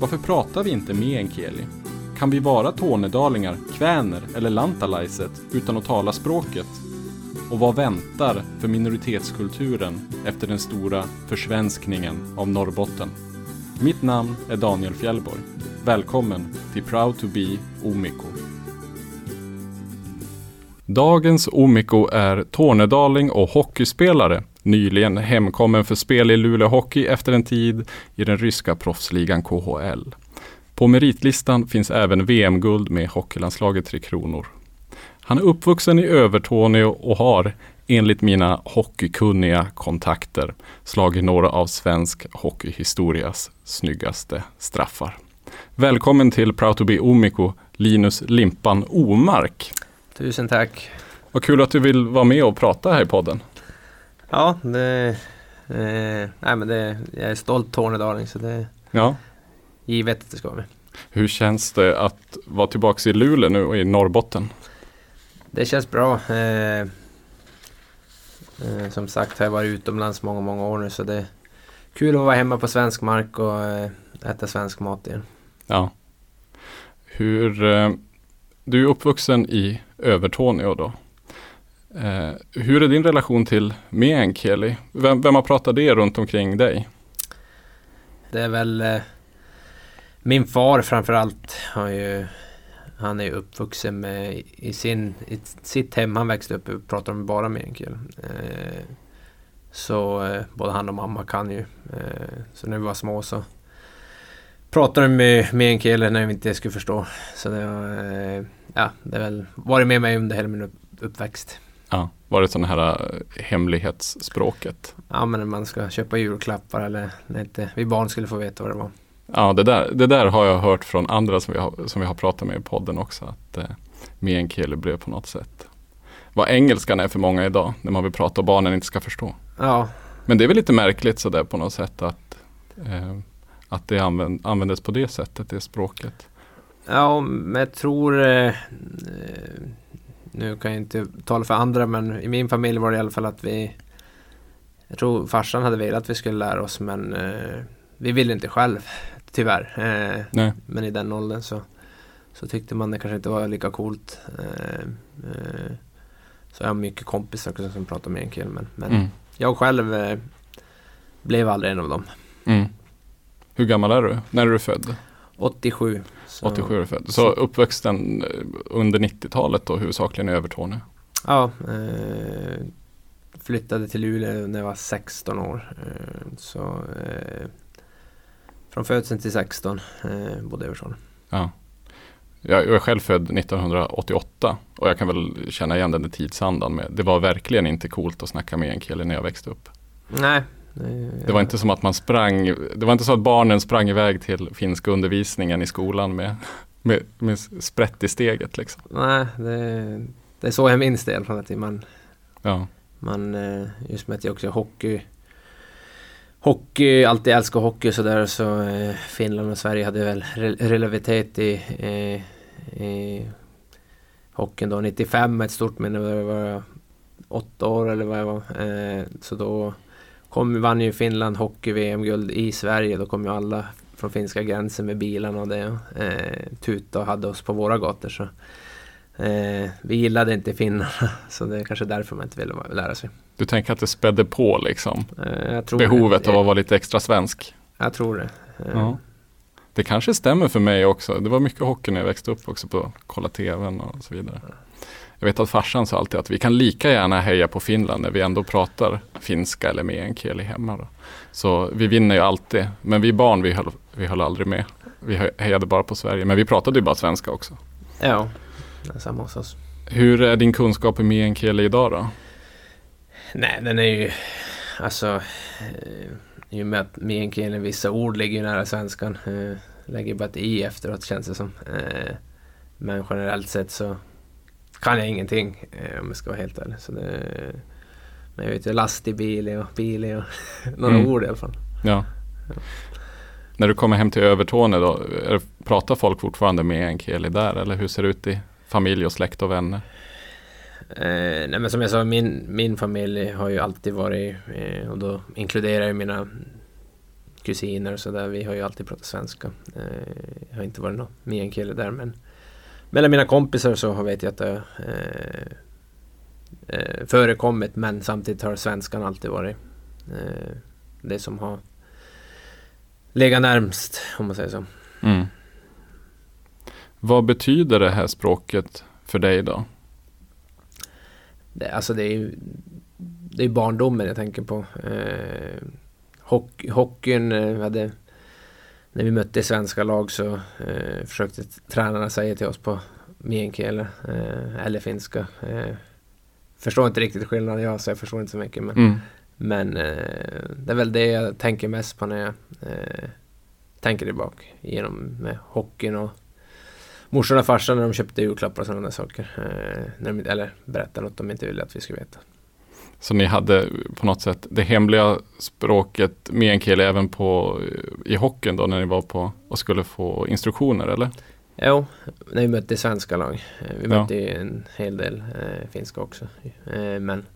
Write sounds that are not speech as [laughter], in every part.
Varför pratar vi inte meänkieli? Kan vi vara tornedalingar, kväner eller lantalaiset utan att tala språket? Och vad väntar för minoritetskulturen efter den stora försvenskningen av Norrbotten? Mitt namn är Daniel Fjällborg. Välkommen till Proud to be Omiko. Dagens Omiko är tornedaling och hockeyspelare. Nyligen hemkommen för spel i Luleå Hockey efter en tid i den ryska proffsligan KHL. På meritlistan finns även VM-guld med hockeylandslaget Tre Kronor. Han är uppvuxen i Övertorneå och har, enligt mina hockeykunniga kontakter, slagit några av svensk hockeyhistorias snyggaste straffar. Välkommen till Proud to be Omiko, Linus Limpan Omark. Tusen tack. Vad kul att du vill vara med och prata här i podden. Ja, det, eh, nej, men det, jag är stolt tornedaling så det är Ja. givet att det ska vara med. Hur känns det att vara tillbaka i Luleå nu och i Norrbotten? Det känns bra. Eh, eh, som sagt har jag varit utomlands många, många år nu så det är kul att vara hemma på svensk mark och eh, äta svensk mat igen. Ja. Hur, eh, du är uppvuxen i Övertorneå då. Eh, hur är din relation till meänkieli? Vem, vem har pratat det runt omkring dig? Det är väl eh, min far framförallt har ju han är uppvuxen med i, sin, i sitt hem han växte upp i pratar de bara meänkieli. Eh, så eh, både han och mamma kan ju. Eh, så när vi var små så pratade de med meänkieli när vi inte skulle förstå. Så det har eh, ja, det har väl varit med mig under hela min uppväxt. Ja, var det sån här eh, hemlighetsspråket? Ja men när man ska köpa julklappar eller när inte vi barn skulle få veta vad det var. Ja, det där, det där har jag hört från andra som vi har, som vi har pratat med i podden också. Att eh, meänkieli blev på något sätt vad engelskan är för många idag när man vill prata och barnen inte ska förstå. Ja, Men det är väl lite märkligt sådär på något sätt att, eh, att det använd, användes på det sättet, det språket. Ja, men jag tror... Eh, nu kan jag inte tala för andra, men i min familj var det i alla fall att vi... Jag tror farsan hade velat att vi skulle lära oss, men eh, vi ville inte själv, tyvärr. Eh, men i den åldern så, så tyckte man det kanske inte var lika coolt. Eh, eh, så jag har mycket kompisar också som pratar meänkieli, men, men Mm. jag själv eh, blev aldrig en av dem. Mm. Hur gammal är du? När är du född? 87. Så, 87 är du född. Så uppväxten eh, under 90-talet då huvudsakligen i Övertorneå? Ja, eh, flyttade till Luleå när jag var 16 år. Eh, så eh, från födseln till 16 eh, bodde i Översholm. Ja. Jag jag är själv född 1988 och jag kan väl känna igen den tidsandan med. Det var verkligen inte coolt att snacka meänkieli när jag växte upp. Nej. Det var inte som att man sprang, det var inte så att barnen sprang iväg till finska undervisningen i skolan med, med, med sprätt i steget liksom. Nej, det, det är så jag minns det i alla fall. Att man, Ja, man, eh, just med att jag också är hockey Hockey, alltid älskar hockey så där så eh, Finland och Sverige hade väl re- relativitet i, eh, i hockeyn då. 95 är ett stort minne, var jag åtta år eller vad jag var. Så då kom, vann ju Finland hockey-VM-guld i Sverige. Då kom ju alla från finska gränsen med bilarna och det. Eh, tuta och hade oss på våra gator. Så, eh, vi gillade inte finnarna [laughs] så det är kanske därför man inte ville lära sig. du tänker att det spädde på liksom Eh, behovet det. av att vara lite extra svensk. Jag tror det. Eh, Ja. Det kanske stämmer för mig också. Det var mycket hockey när jag växte upp också på kolla tvn och så vidare. Jag vet att farsan sa alltid att vi kan lika gärna heja på Finland när vi ändå pratar finska eller meänkieli hemma. Då. Så vi vinner ju alltid. Men vi barn vi höll, vi höll aldrig med. Vi he- hejade bara på Sverige. Men vi pratade ju bara svenska också. Ja, det är samma hos oss. Hur är din kunskap i meänkieli idag då? Nej, den är ju... Alltså... Eh, I och med att meänkieli, vissa ord ligger ju nära svenskan. Eh, lägger bara ett i efteråt känns det som. Eh, men generellt sett så kan jag ingenting eh, om jag ska vara helt ärlig. Så det, men jag vet ju lastbil och bil och [laughs] några mm. ord i alla fall. Ja. ja. När du kommer hem till Övertorne då, pratar folk fortfarande med enkeli där eller hur ser det ut i familj och släkt och vänner? Eh, nej men som jag sa, min, min familj har ju alltid varit, eh, och då inkluderar jag mina kusiner och sådär, vi har ju alltid pratat svenska. Eh, jag har inte varit någon meänkieli där men mellan mina kompisar så vet jag att det eh, eh, förekommit men samtidigt har svenskan alltid varit eh, det som har legat närmst om man säger så. Mm. Vad betyder det här språket för dig då? Det, alltså det är ju det är barndomen jag tänker på. Eh, hockey, hockeyn, eh, hade, när vi mötte svenska lag så eh, försökte tränarna säga till oss på meänkieli eh, eller finska. Eh, förstår inte riktigt skillnaden jag så jag förstår inte så mycket. Men, mm. men eh, det är väl det jag tänker mest på när jag eh, tänker tillbaka genom med hockeyn och morsan och farsan när de köpte julklappar och sådana saker. Eh, när de, eller berättade något de inte ville att vi skulle veta. Så ni hade på något sätt det hemliga språket meänkieli även på, i hockeyn då när ni var på och skulle få instruktioner eller? Jo, när vi mötte svenska lag. Vi mötte ja. en hel del eh, finska också. Eh, men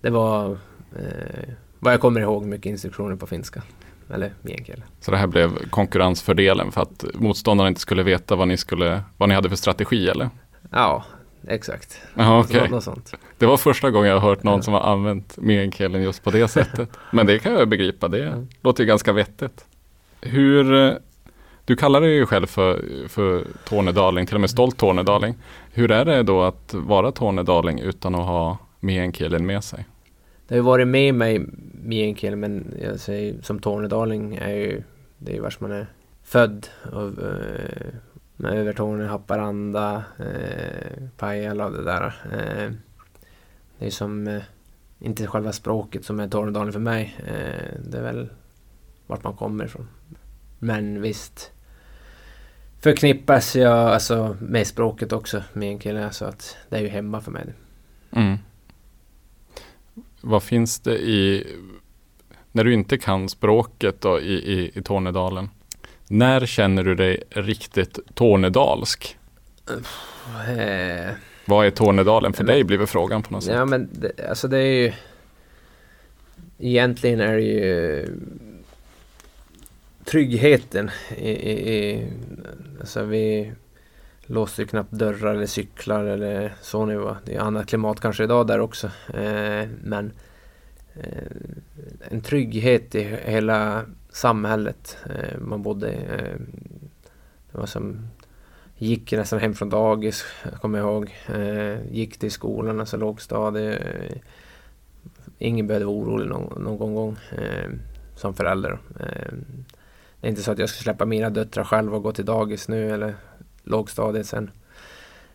det var eh, vad jag kommer ihåg mycket instruktioner på finska. Eller meänkieli. Så det här blev konkurrensfördelen för att motståndarna inte skulle veta vad ni, skulle, vad ni hade för strategi eller? Ja, exakt. Aha, okay. något, sånt. Det var första gången jag har hört någon ja. som har använt meänkieli just på det sättet. Men det kan jag begripa, det ja. låter ganska vettigt. Hur, eh, du kallar dig ju själv för, för tornedaling, till och med stolt tornedaling. Hur är det då att vara tornedaling utan att ha meänkielin med sig? Det har ju varit med mig meänkieli men jag säger, som tornedaling är ju det är ju vars man är född. Och, eh, med Övertorneå, Haparanda, eh, Pajala och det där. Eh, det är som, eh, inte själva språket som är Tornedalen för mig. Eh, det är väl vart man kommer ifrån. Men visst förknippas jag alltså, med språket också, med en kille. Så att det är ju hemma för mig. Mm. Vad finns det i, när du inte kan språket då, i, i, i Tornedalen? När känner du dig riktigt tornedalsk? Uh, Vad är Tornedalen för dig, blir frågan på något sätt. Ja, men det, alltså det är ju... Egentligen är det ju tryggheten i, i, i alltså vi låser ju knappt dörrar eller cyklar eller så nu va. Det är annat klimat kanske idag där också. Eh, men eh, en trygghet i hela samhället eh, man bodde. Eh, det var som gick nästan hem från dagis, kommer jag ihåg. Eh, gick till skolan, alltså lågstadie. Eh, ingen behövde vara orolig någon, någon gång eh, som förälder. Eh, det är inte så att jag ska släppa mina döttrar själv och gå till dagis nu eller lågstadiet sen.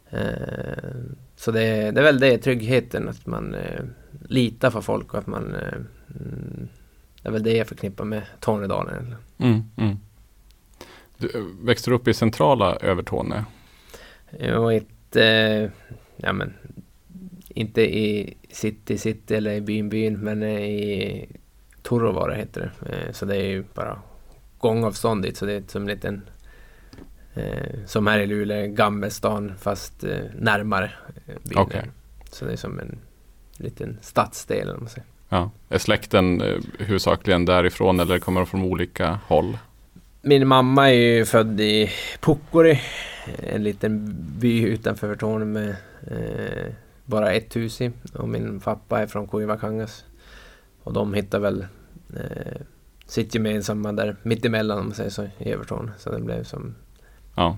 Eh, så det, det är väl det, tryggheten, att man eh, litar på folk och att man eh, mm, det är väl det jag förknippar med Tornedalen. Mm, mm. Du växte upp i centrala Övertorneå? Jo, inte, ja, men, inte i city, city eller i byn, byn, men i Torrovara heter det. Eh, så det är ju bara gångavstånd dit, så det är som en liten eh, som här i Luleå, Gammelstaden fast eh, närmare byn. Okay. Så det är som en liten stadsdel om man säger. Ja. Är släkten eh, huvudsakligen därifrån eller kommer de från olika håll? Min mamma är ju född i Pukkori, en liten by utanför Torneå med eh, bara ett hus i. Och min pappa är från Kuivakangas. Och de hittar väl eh, sitt gemensamma där mittemellan om man säger så, i Övertorneå. Så det blev som... Ja.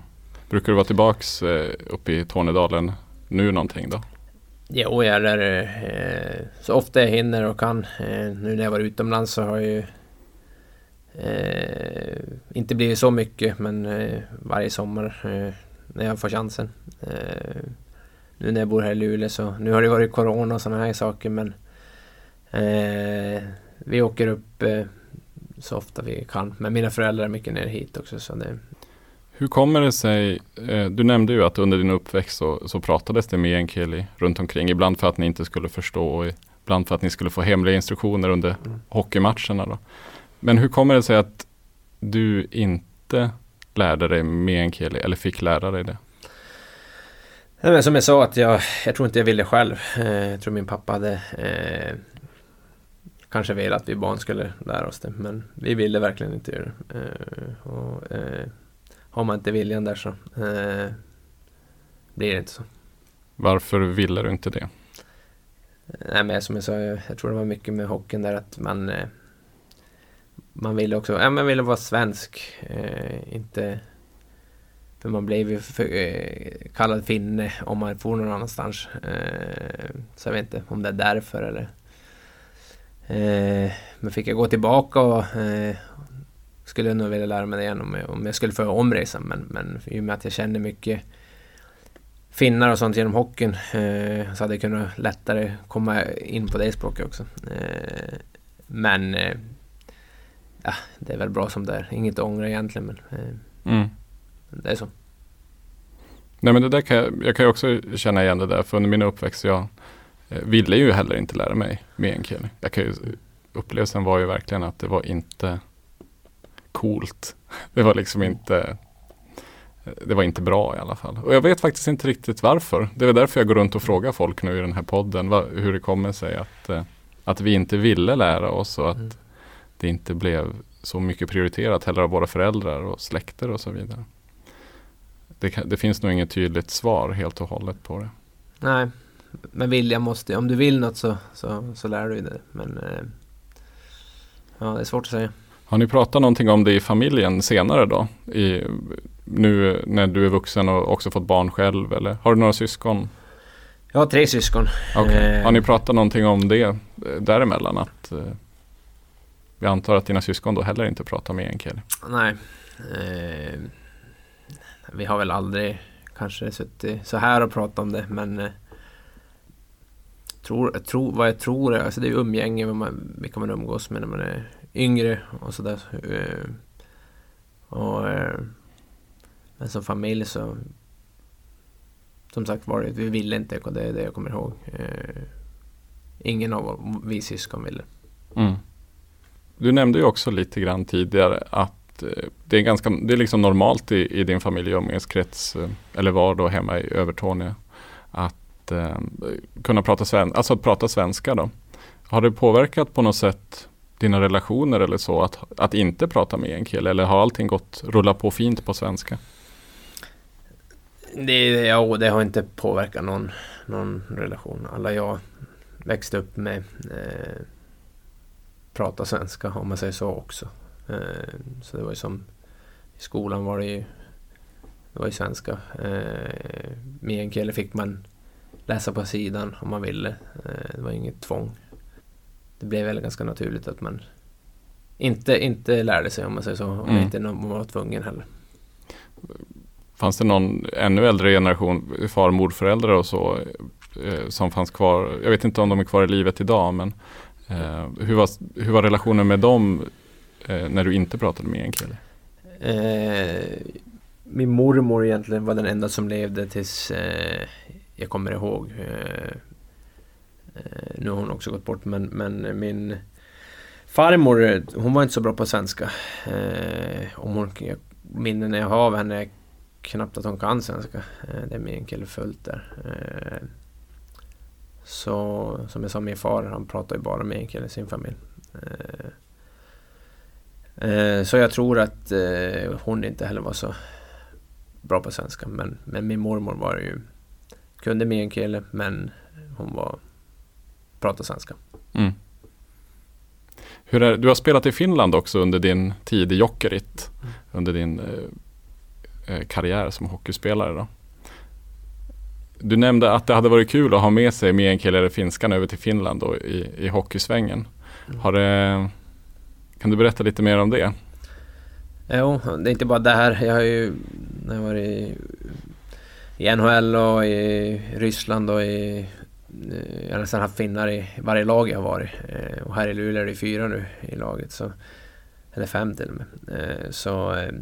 Brukar du vara tillbaks eh, uppe i Tornedalen nu någonting då? Jo, jag är där eh, så ofta jag hinner och kan. Eh, nu när jag var utomlands så har jag ju eh, inte blivit så mycket men eh, varje sommar eh, när jag får chansen. Eh, nu när jag bor här i Luleå så nu har det varit Corona och sådana här saker men eh, vi åker upp eh, så ofta vi kan. Men mina föräldrar är mycket ner hit också. Så det... Hur kommer det sig, eh, du nämnde ju att under din uppväxt så, så pratades det meänkieli runt omkring. Ibland för att ni inte skulle förstå och ibland för att ni skulle få hemliga instruktioner under mm. hockeymatcherna. Då. Men hur kommer det sig att du inte lärde dig meänkieli eller fick lära dig det? Nej, men som jag sa, att jag, jag tror inte jag ville själv. Eh, jag tror min pappa hade eh, kanske velat att vi barn skulle lära oss det. Men vi ville verkligen inte göra det. Eh, och, eh, har man inte viljan där så eh, blir det inte så. Varför ville du inte det? Nej, men som jag sa, jag, tror det var mycket med hockeyn där att man eh, man ville också, ja man ville vara svensk. Eh, inte... För man blev ju för, eh, kallad finne om man for någon annanstans. Eh, så jag vet inte om det är därför eller... Eh, men fick jag gå tillbaka och eh, skulle jag nog vilja lära mig det igen om jag, om jag skulle få omresan. Men, men i och med att jag känner mycket finnar och sånt genom hockeyn eh, så hade jag kunnat lättare komma in på det språket också. Eh, men eh, ja, det är väl bra som det är. Inget att ångra egentligen men eh, mm. det är så. Nej men det där kan jag, jag kan ju också känna igen det där för under min uppväxt jag eh, ville ju heller inte lära mig meänkieli. Jag kan ju, upplevelsen var ju verkligen att det var inte coolt. Det var liksom inte det var inte bra i alla fall. Och jag vet faktiskt inte riktigt varför. Det är därför jag går runt och frågar folk nu i den här podden vad, hur det kommer sig att, eh, att vi inte ville lära oss och att mm det inte blev så mycket prioriterat heller av våra föräldrar och släkter och så vidare. Det, det, finns nog inget tydligt svar helt och hållet på det. Nej, men vilja måste, om du vill något så, så, så lär du dig det. Men eh, ja, det är svårt att säga. Har ni pratat någonting om det i familjen senare då? I, nu när du är vuxen och också fått barn själv eller har du några syskon? Jag har tre syskon. Okay. Eh, har ni pratat någonting om det eh, däremellan? Att, eh, vi antar att dina syskon då heller inte pratar meänkieli? Nej. Eh, vi har väl aldrig kanske suttit så här och pratat om det men eh, tror, tror, vad jag tror är, alltså det är umgänge, vad man, vilka man umgås med när man är yngre och sådär. Eh, och, eh, men som familj så som sagt var det, vi ville inte och det är det jag kommer ihåg. Eh, ingen av vi syskon ville. Mm. Du nämnde ju också lite grann tidigare att det är, ganska, det är liksom normalt i, i din familj och umgängeskrets, eller var då hemma i Övertorneå, att eh, kunna prata, sven alltså att prata svenska. Då. Har det påverkat på något sätt dina relationer eller så att, att inte prata med en kille eller har allting gått rulla på fint på svenska? Det, ja, det har inte påverkat någon, någon relation. Alla jag växte upp med eh, prata svenska om man säger så också. Eh, så det var ju som i skolan var det ju, det var ju svenska. Eh, meänkieli fick man läsa på sidan om man ville. Eh, det var inget tvång. Det blev väl ganska naturligt att man inte, inte lärde sig om man säger så. Om mm. inte någon var tvungen heller. Fanns det någon ännu äldre generation, far och morföräldrar och så, eh, som fanns kvar? Jag vet inte om de är kvar i livet idag, men Eh, hur, var, hur var relationen med dem eh, när du inte pratade med en kille? Eh, min mormor egentligen var den enda som levde tills eh, jag kommer ihåg. Eh, nu har hon också gått bort men, men min farmor eh, hon var inte så bra på svenska. Eh, om hon, minnen jag har av henne är knappt att hon kan svenska. det är min kille fullt där. Så som jag sa, min far han pratar ju bara med en kille i sin familj. Så jag tror att hon inte heller var så bra på svenska. Men, men min mormor var ju, kunde med en kille men hon var, pratade svenska. Mm. Hur är, du har spelat i Finland också under din tid i Jokerit. Mm. Under din eh, karriär som hockeyspelare. Då. Du nämnde att det hade varit kul att ha med sig meänkieli eller finskan över till Finland då, i, i hockeysvängen. Mm. Har det, kan du berätta lite mer om det? Jo, det är inte bara det här. Jag har ju jag har varit i, i NHL och i Ryssland och i... Jag har nästan haft finnar i varje lag jag har varit. Eh, och här i Luleå är det fyra nu i laget. Så Eller fem till och med. Eh, så eh,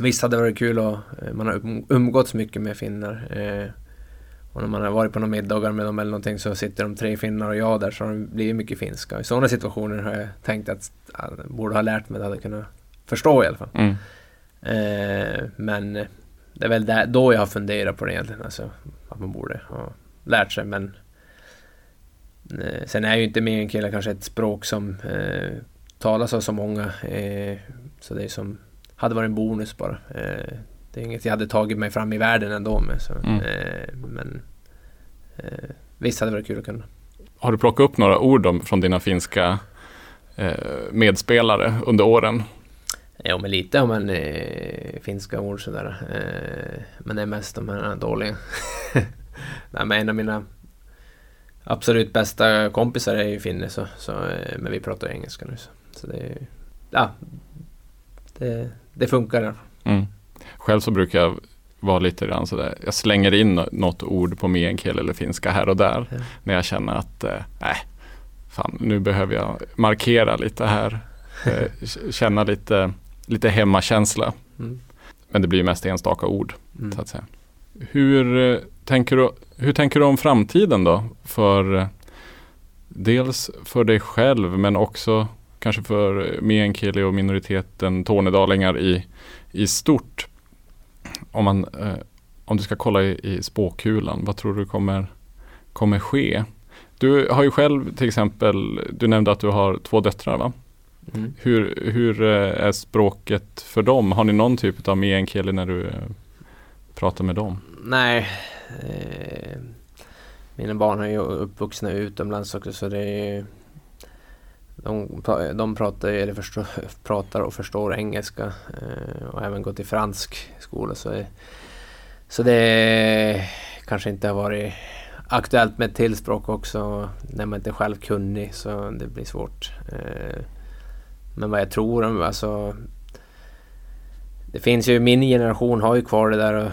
visst hade det varit kul och eh, man har um, umgåtts mycket med finnar. Eh, och när man har varit på några middagar med dem eller någonting så sitter de tre finnar och jag där så har det blivit mycket finska. I sådana situationer har jag tänkt att jag borde ha lärt mig det, hade kunnat förstå i alla fall. Mm. Eh, men det är väl där, då jag har funderat på det egentligen, alltså att man borde ha lärt sig. Men eh, sen är ju inte meänkieli kanske ett språk som eh, talas av så många. Eh, så det är som, hade varit en bonus bara. Eh, det är inget jag hade tagit mig fram i världen ändå med. Så, Mm. eh, men eh, visst hade det varit kul att kunna. Har du plockat upp några ord om, från dina finska medspelare under åren? Ja, men lite har man eh, finska ord sådär. Eh, men det är mest de här dåliga. [laughs] Nej, men en av mina absolut bästa kompisar är ju finne, så, så, eh, men vi pratar engelska nu. Så, så det, ja, det, det funkar. i alla fall. Mm. Själv så brukar jag vara lite grann sådär, jag slänger in något ord på meänkieli eller finska här och där. Ja. När jag känner att, nej, fan nu behöver jag markera lite här. Eh, känna lite, lite hemmakänsla. Mm. Men det blir mest enstaka ord. Mm. så att säga. Hur, tänker du, hur tänker du om framtiden då? För dels för dig själv men också kanske för meänkieli och minoriteten tornedalingar i, i stort. Om, man, eh, om du ska kolla i, i spåkulan, vad tror du kommer, kommer ske? Du har ju själv till exempel, du nämnde att du har två döttrar va? Mm. Hur, hur eh, är språket för dem? Har ni någon typ av meänkieli när du eh, pratar med dem? Nej. Eh, mina barn är ju uppvuxna utomlands också så det är de, de pratar, eller förstår, pratar och förstår engelska eh, och även gått i fransk skola. Så, så det kanske inte har varit aktuellt med ett till språk också när man inte är själv kunnig så det blir svårt. Eh, men vad jag tror om, alltså det finns ju, min generation har ju kvar det där och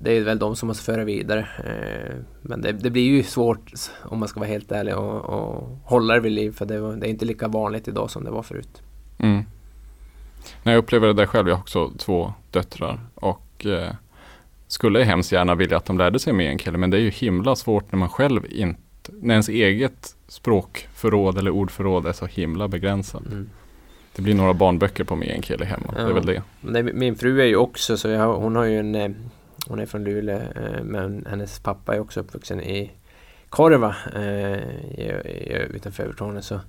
det är väl de som måste föra vidare. Eh, Men det, det blir ju svårt om man ska vara helt ärlig och, och hålla det vid liv för det, var- det är inte lika vanligt idag som det var förut. Mm. Nej, jag upplever det där själv. Jag har också två döttrar och eh, skulle hemskt gärna vilja att de lärde sig meänkieli men det är ju himla svårt när man själv inte, när ens eget språkförråd eller ordförråd är så himla begränsat. Mm. Det blir några barnböcker på meänkieli hemma, det är Ja. väl det. Min fru är ju också så jag, hon har ju en eh, Hon är från Luleå eh, men hennes pappa är också uppvuxen i Korva eh, utanför Övertorneå så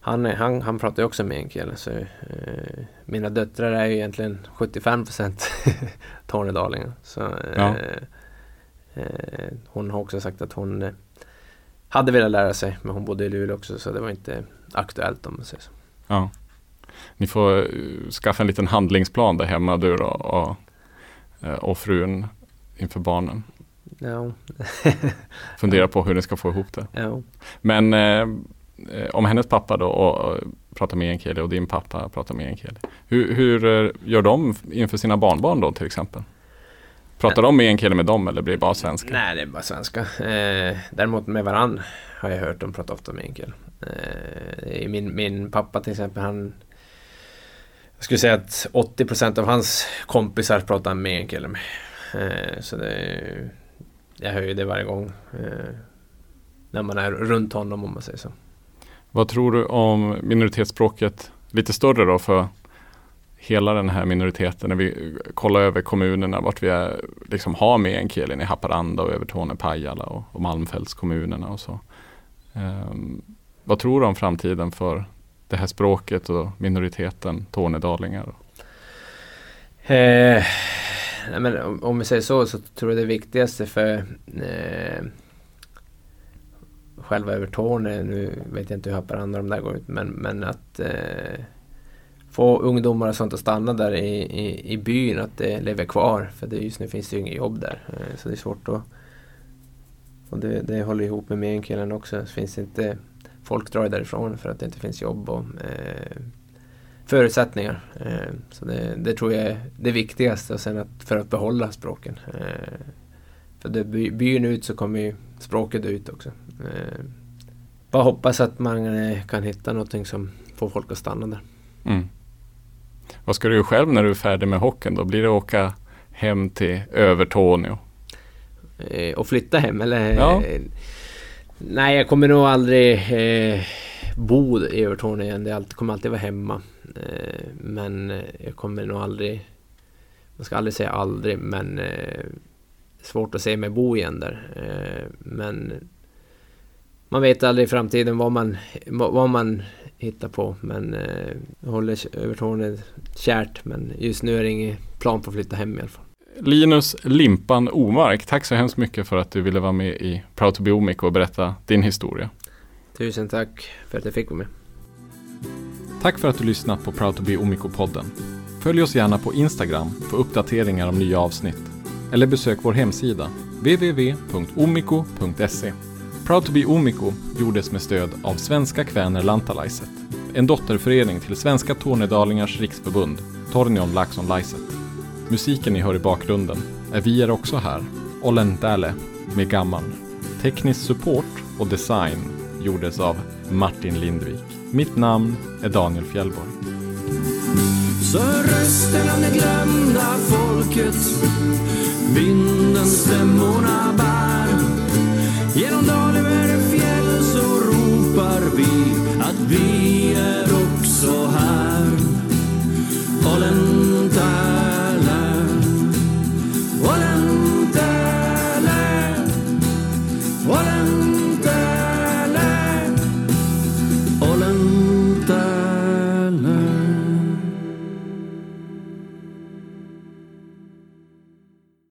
han, han, han pratar ju också meänkieli så eh, mina döttrar är ju egentligen 75% [laughs] tornedalingar. Så Ja. hon har också sagt att hon hade velat lära sig men hon bodde i Luleå också så det var inte aktuellt om man säger så. Ja. Ni får skaffa en liten handlingsplan där hemma du då, och, och frun inför barnen. Ja, [laughs] Fundera på hur ni ska få ihop det. ja. Men eh, eh, om hennes pappa då och, och pratar meänkieli och din pappa pratar meänkieli. Hur, hur eh, gör de inför sina barnbarn då till exempel? Pratar de meänkieli med dem eller blir det bara svenska? Nej, det är bara svenska. Eh, däremot med varann har jag hört dem prata ofta meänkieli. Eh, min, min pappa till exempel, han... Jag skulle säga att 80% av hans kompisar pratar meänkieli med. Eh, så det... Jag hör ju det varje gång. Eh, när man är runt honom om man säger så. Vad tror du om minoritetsspråket lite större då för hela den här minoriteten när vi kollar över kommunerna vart vi är, liksom har meänkielin i Haparanda och Övertorneå, Pajala och, och Malmfältskommunerna och så. Um, vad tror du om framtiden för det här språket och minoriteten tornedalingar? Eh, nej, men om, om vi säger så, så tror jag det viktigaste för eh, själva Övertorneå, nu vet jag inte hur Haparanda de där går ut, men, men att eh, få ungdomar och sånt att stanna där i, i, i byn, att det lever kvar. För det, just nu finns det ju inget jobb där, eh, så det är svårt att... Och det, det håller ihop med meänkielen också, det finns inte... Folk drar därifrån för att det inte finns jobb och eh, förutsättningar. Eh, så det, det tror jag är det viktigaste och sen att, för att behålla språken. Eh, för det by, byn ut så kommer ju språket ut också. Eh, bara hoppas att man eh, kan hitta någonting som får folk att stanna där. Mm. Vad ska du göra själv när du är färdig med hockeyn då? Blir det att åka hem till Övertorneå? Eh, och flytta hem eller? Ja. Nej, jag kommer nog aldrig eh, bo i Övertorneå igen. Det kommer alltid vara hemma. Eh, men eh, jag kommer nog aldrig... Man ska aldrig säga aldrig, men... Eh, svårt att se mig bo igen där. Eh, men... Man vet aldrig i framtiden vad man, vad man hittar på. Men eh, jag håller Övertorneå kärt. Men just nu är det ingen plan på att flytta hem i alla fall. Linus Limpan Omark, tack så hemskt mycket för att du ville vara med i Proud to be Omiko och berätta din historia. Tusen tack för att jag fick vara med. Tack för att du lyssnat på Proud to be Omiko-podden. Följ oss gärna på Instagram för uppdateringar om nya avsnitt. Eller besök vår hemsida, www.omiko.se. Proud to be Omiko gjordes med stöd av Svenska Kväner Lantalaiset, en dotterförening till Svenska Tornedalingars riksförbund, Tornion Laxon Laiset. Musiken ni hör i bakgrunden är Vi är också här, Olentale med Gammal. Teknisk support och design gjordes av Martin Lindvik. Mitt namn är Daniel Fjellborg. Så hör rösten av det glömda folket Vinden stämmorna bär Genom dal över fjäll så ropar vi att vi är också här